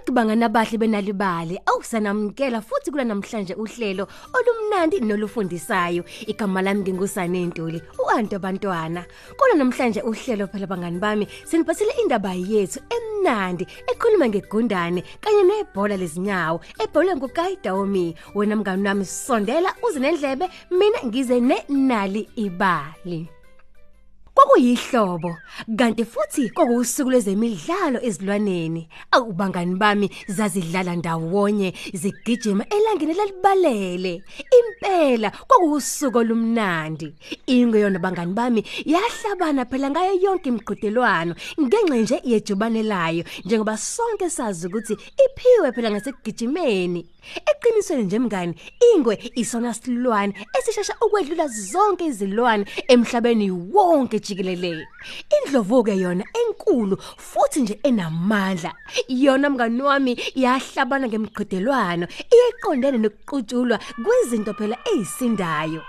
bonke bangana bahle benalibali awusanamkela futhi kula namhlanje uhlelo olumnandi nolufundisayo. Igama lami ngingusane Ntuli uanto abantwana kona namhlanje uhlelo phela bangani bami siniphathele indaba yethu emnandi ekhuluma ngegundane kanye nebhola lezinyawo ebholwe nguKaidaomi wena mngani wami sondela uze nendlebe mina ngize nenali ibali. Kwakuyihlobo kanti futhi kwakusuku lezemidlalo ezilwaneni. Awubangani bami zazidlala ndawonye zigijima elangeni lalibalele impela kwakusuku olumnandi. Ingwe yona bangani bami yahlabana phela ngayo yonke imiqhudelwano ngenxa nje yejubane layo njengoba sonke sazi ukuthi iphiwe phela ngasekugijimeni. Eqinisweni nje mngani ingwe isona silwane esishasha ukwedlula zonke izilwane emhlabeni wonke jikelele. Indlovu ke yona enkulu futhi nje enamandla. Yona mngani wami yahlabana ngemqhudelwano iyeqondene nokuqutshulwa kwezinto phela ezisindayo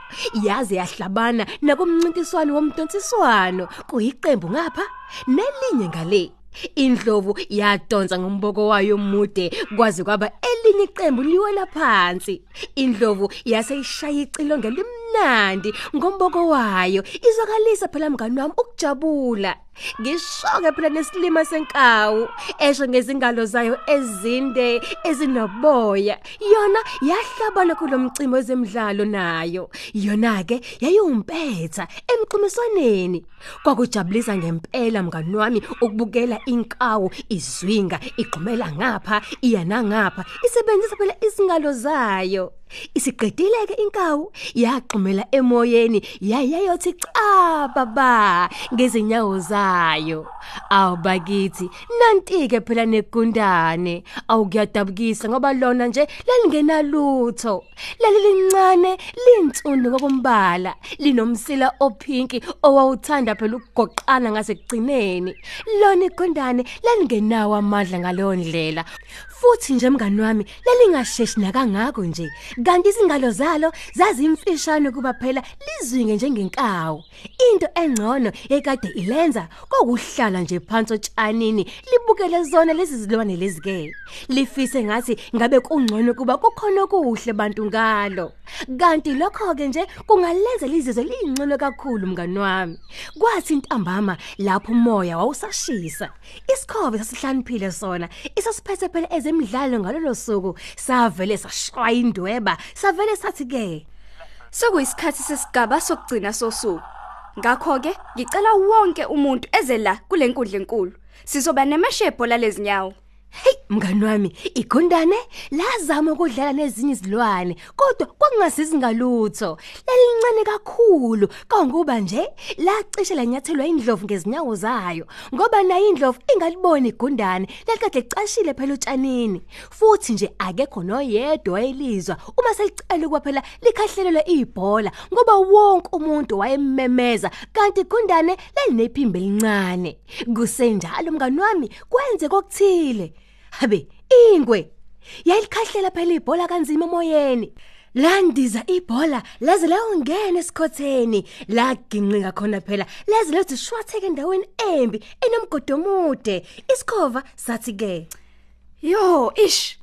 yaze yahlabana nakumncintiswano womdonsiswano kuyiqembu ngapha nelinye ngale. Indlovu yadonsa ngomboko wayo omude kwaze kwaba elinye iqembu liwela phansi. Indlovu yaseyishaya icilo ngelimnandi ngomboko wayo izokalisa phela mngani wami ukujabula. Ngishoke phela nesilima senkawu esho ngezingalo zayo ezinde ezinoboya. Yona yahlabana kulomcimo wezemidlalo nayo. Yona ke yayiwumpetha emqimiswaneni. Kwakujabulisa ngempela mngani wami ukubukela inkawu izwinga igqumela ngapha iya nangapha isebenzisa phela izingalo zayo. Isiqedile ke inkawu yaqhumela emoyeni yayayothi cha baba ngezinyawo zayo. Awubakithi nantike phela negundane awukuyadabukisa ngoba lona nje lalingenalutho lalilincane linsundu kokumbala linomsila ophinki owawuthanda phela ukugoqana ngasekugcineni. Lona igundane lalingenawo amandla ngaleyo ndlela. Futhi nje mngani wami lalingasheshi nakangako nje kanti izingalo zalo zazimfishane kuba phela lizwinge njengenkawu. Into engcono ekade ilenza kokuhlala nje phansi otshanini libukele zona lezi zilwane lezi ke lifise ngathi ngabe kungcono kuba kukhona okuhle bantu ngalo. Kanti lokho ke nje kungalenza lizizwe lingcono kakhulu mngani wami. Kwathi intambama lapho umoya wawusashisa isikhove sasihlaniphile sona isasiphethe phela ezemidlalo ngalolo suku savele sashaya indweba. Savele sathi ke Sekuyisikhathi sesigaba sokugcina sosuku. Ngakho ke ngicela wonke umuntu eze la kule nkundla enkulu. Sizoba nemashebho lalezinyawo. Hey mngani wami igundane? Lazama ukudlala nezinye izilwane kodwa kwakungasizi ngalutho lelincane kakhulu kangokuba nje lacishe lanyathelwa indlovu ngezinyawo zayo ngoba nayo indlovu ingaliboni igundane lalikade licashile phela utshanini. Futhi nje akekho noyedwa elizwa uma selicela ukuba phela likhahlelelwe ibhola ngoba wonke umuntu wayemmemeza kanti igundane lalinephimbo elincane. Kusenjalo mngani wami kwenze kokuthile. Habe ingwe yayilikhahlela phela ibhola kanzima emoyeni landiza ibhola laze layongena esikhotheni laginqika khona phela laze lethi shwatheke endaweni embi enomgodo omude isikhova sathi ke Yo, ish.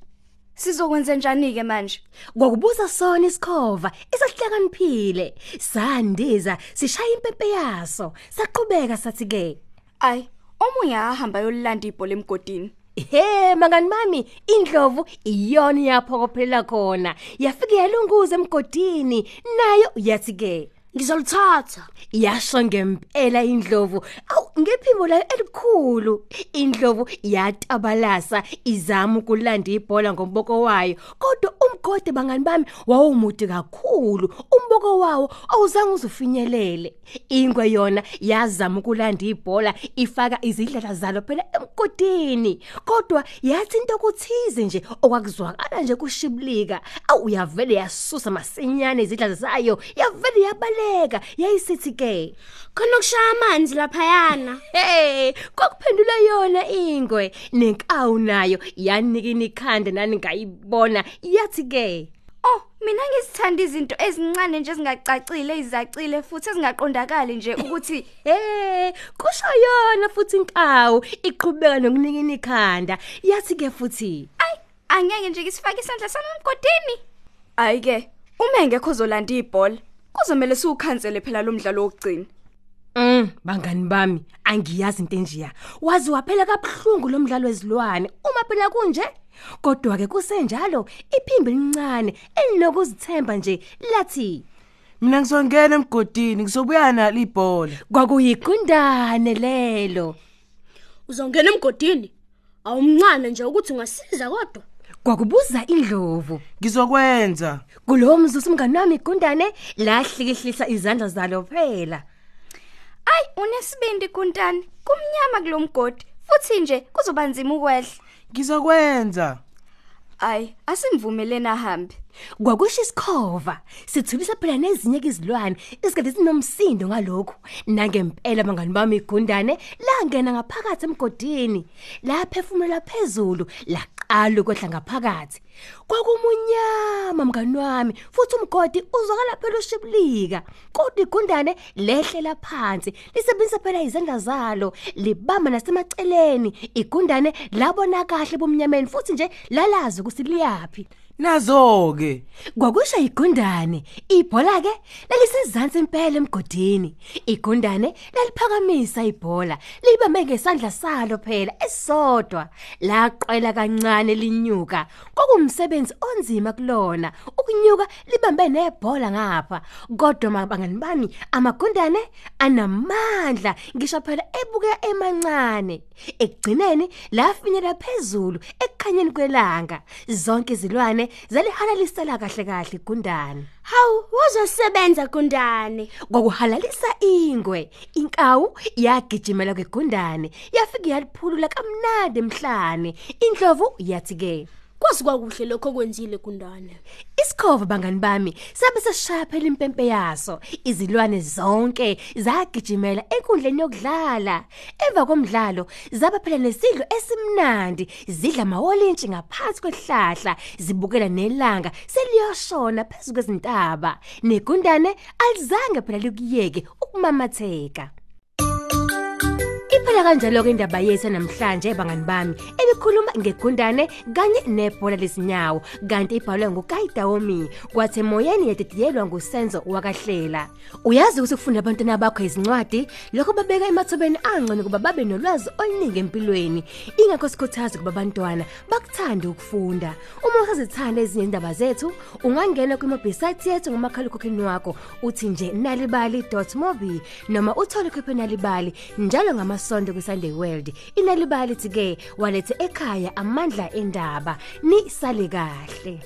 Sizokwenza njani ke manje? kwakubuza sona isikhova isahlakaniphile sandiza sishaya impepe yaso saqhubeka sathi ke Ay, omunye ahamba yolanda ibhola emgodini. He mangani mami indlovu iyona yaphokophelela khona. Yafika yalunguza emgodini nayo yathi ke ngizolithatha yasho ngempela indlovu. Awu ngephimbo layo elikhulu. Indlovu yatabalasa izama ukulanda ibhola ngomboko wayo. Kodwa umgode bangani bami wawumude kakhulu. Umboko wawo awuzange uzufinyelele ingwe yona yazama ukulanda ibhola ifaka izidlala zalo phela emgodini. Kodwa yathi into okuthize nje okwakuzwakala nje kushiblika awu uyavele yasusa masinyane izidlala zayo yavele yabaleka yayisithi ke khona ukushaya amanzi laphayana Hey, kwakuphendula yona ingwe nenkawu nayo yanika inikhanda nani ngayibona yathi ke Oh, mina ngizithanda izinto ezincane nje ezingacacile ezizacile futhi ezingaqondakali nje ukuthi Eh, kusho yona futhi inkawu iqhubeka nokunikina ikhanda. Yathi ke futhi, ay angeke nje ngisifake isandla sami emgodini. Ayike, uma engekho uzolanda ibhola, kuzomela siwukhansele phela lo mdlalo wokugcina. "Mm, bangani bami, angiyazi into enjiya. Wazi waphela kabhlungu lo mdlalo wezilwane. Uma phela kunje, kodwa ke kusenjalo, iphimbo elincane elinokuzithemba nje lathi Mina ngizongena emgodini ngizobuya nalo ibhola. kwakuyigundane lelo. Uzongena emgodini? Awumncane nje ukuthi ungasiza kodwa. Kwakubuza indlovu. Ngizokwenza. Kulowo mzuzu umngani wami igundane lahlikihlisa izandla zalo phela. Ay, unesibindi kuntani. Kumnyama kulomgodi. Futhi nje kuzoba nzima ukwehla. Ngizokwenza. Ay, asimvumelena ahambe. Kwakusho isikhova, sithulisa phela nezinye izilwane isikade sinomsindo ngalokho. Nangempela bangani bami igundane langena ngaphakathi emgodini, laphefumula phezulu, laqala ukwehla ngaphakathi. Kwakumunyama mngani wami, futhi umgodi uzwakala phela ushibilika. Kodwa igundane lehlela phansi, lisebenzisa phela izandla zalo, libamba nasemaceleni. Igundane labona kahle bomnyameni futhi nje lalazi ukuthi liyapi. Nazo ke. Kwakusho igundane, ibhola ke lalisezantsi impela emgodini. Igundane laliphakamisa ibhola, libambe ngesandla salo phela esodwa. Laqwela kancane linyuka. Kwakumsebenzi onzima kulona, ukunyuka libambe nebhola ngapha. Kodwa mabangani bami, amagundane anamandla, ngisho phela ebuka emancane. Ekugcineni lafinyela phezulu ekukhanyeni kwelanga. Zonke izilwane zalihalalisela kahle kahle igundane. Hawu, wazosebenza kundane. Kwakuhalalisa ingwe, inkawu yagijimela kwegundane, yafika yaliphulula kamnandi emhlane. Indlovu yathi ke, Kwazi kwakuhle lokho kwenzile kundane. Isikhova bangani bami sabe seshaya phela impempe yaso. Izilwane zonke zagijimela enkundleni yokudlala. Emva komdlalo zaba phela nesidlo esimnandi. Zidla amawolintshi ngaphansi kwehlahla zibukela nelanga seliyoshona phezulu kwezintaba. Negundane alizange phela likuyeke ukumamatheka. Iphela kanjalo ke indaba yethu namhlanje bangani bami. Ebikhuluma ngegundane kanye nebhola lesinyawo kanti ibhalwe nguKaidaomi kwathi emoyeni yedidiyelwa ngusenzo wakahlela. Uyazi ukuthi ukufunda abantwana bakho izincwadi lokho babeka emathubeni angcono kuba babe nolwazi oluningi empilweni. Ingakho sikhuthaza kuba abantwana bakuthande ukufunda. Uma usazithanda ezinye indaba zethu ungangena kwimobhisaythi yethu ngomakhalekhukhwini wakho uthi nje nalibali.mobi noma uthole khophi nalibali njalo ngamasonto kwiSunday World. Inalibali ke walethe ekhaya amandla endaba. Ni sale kahle.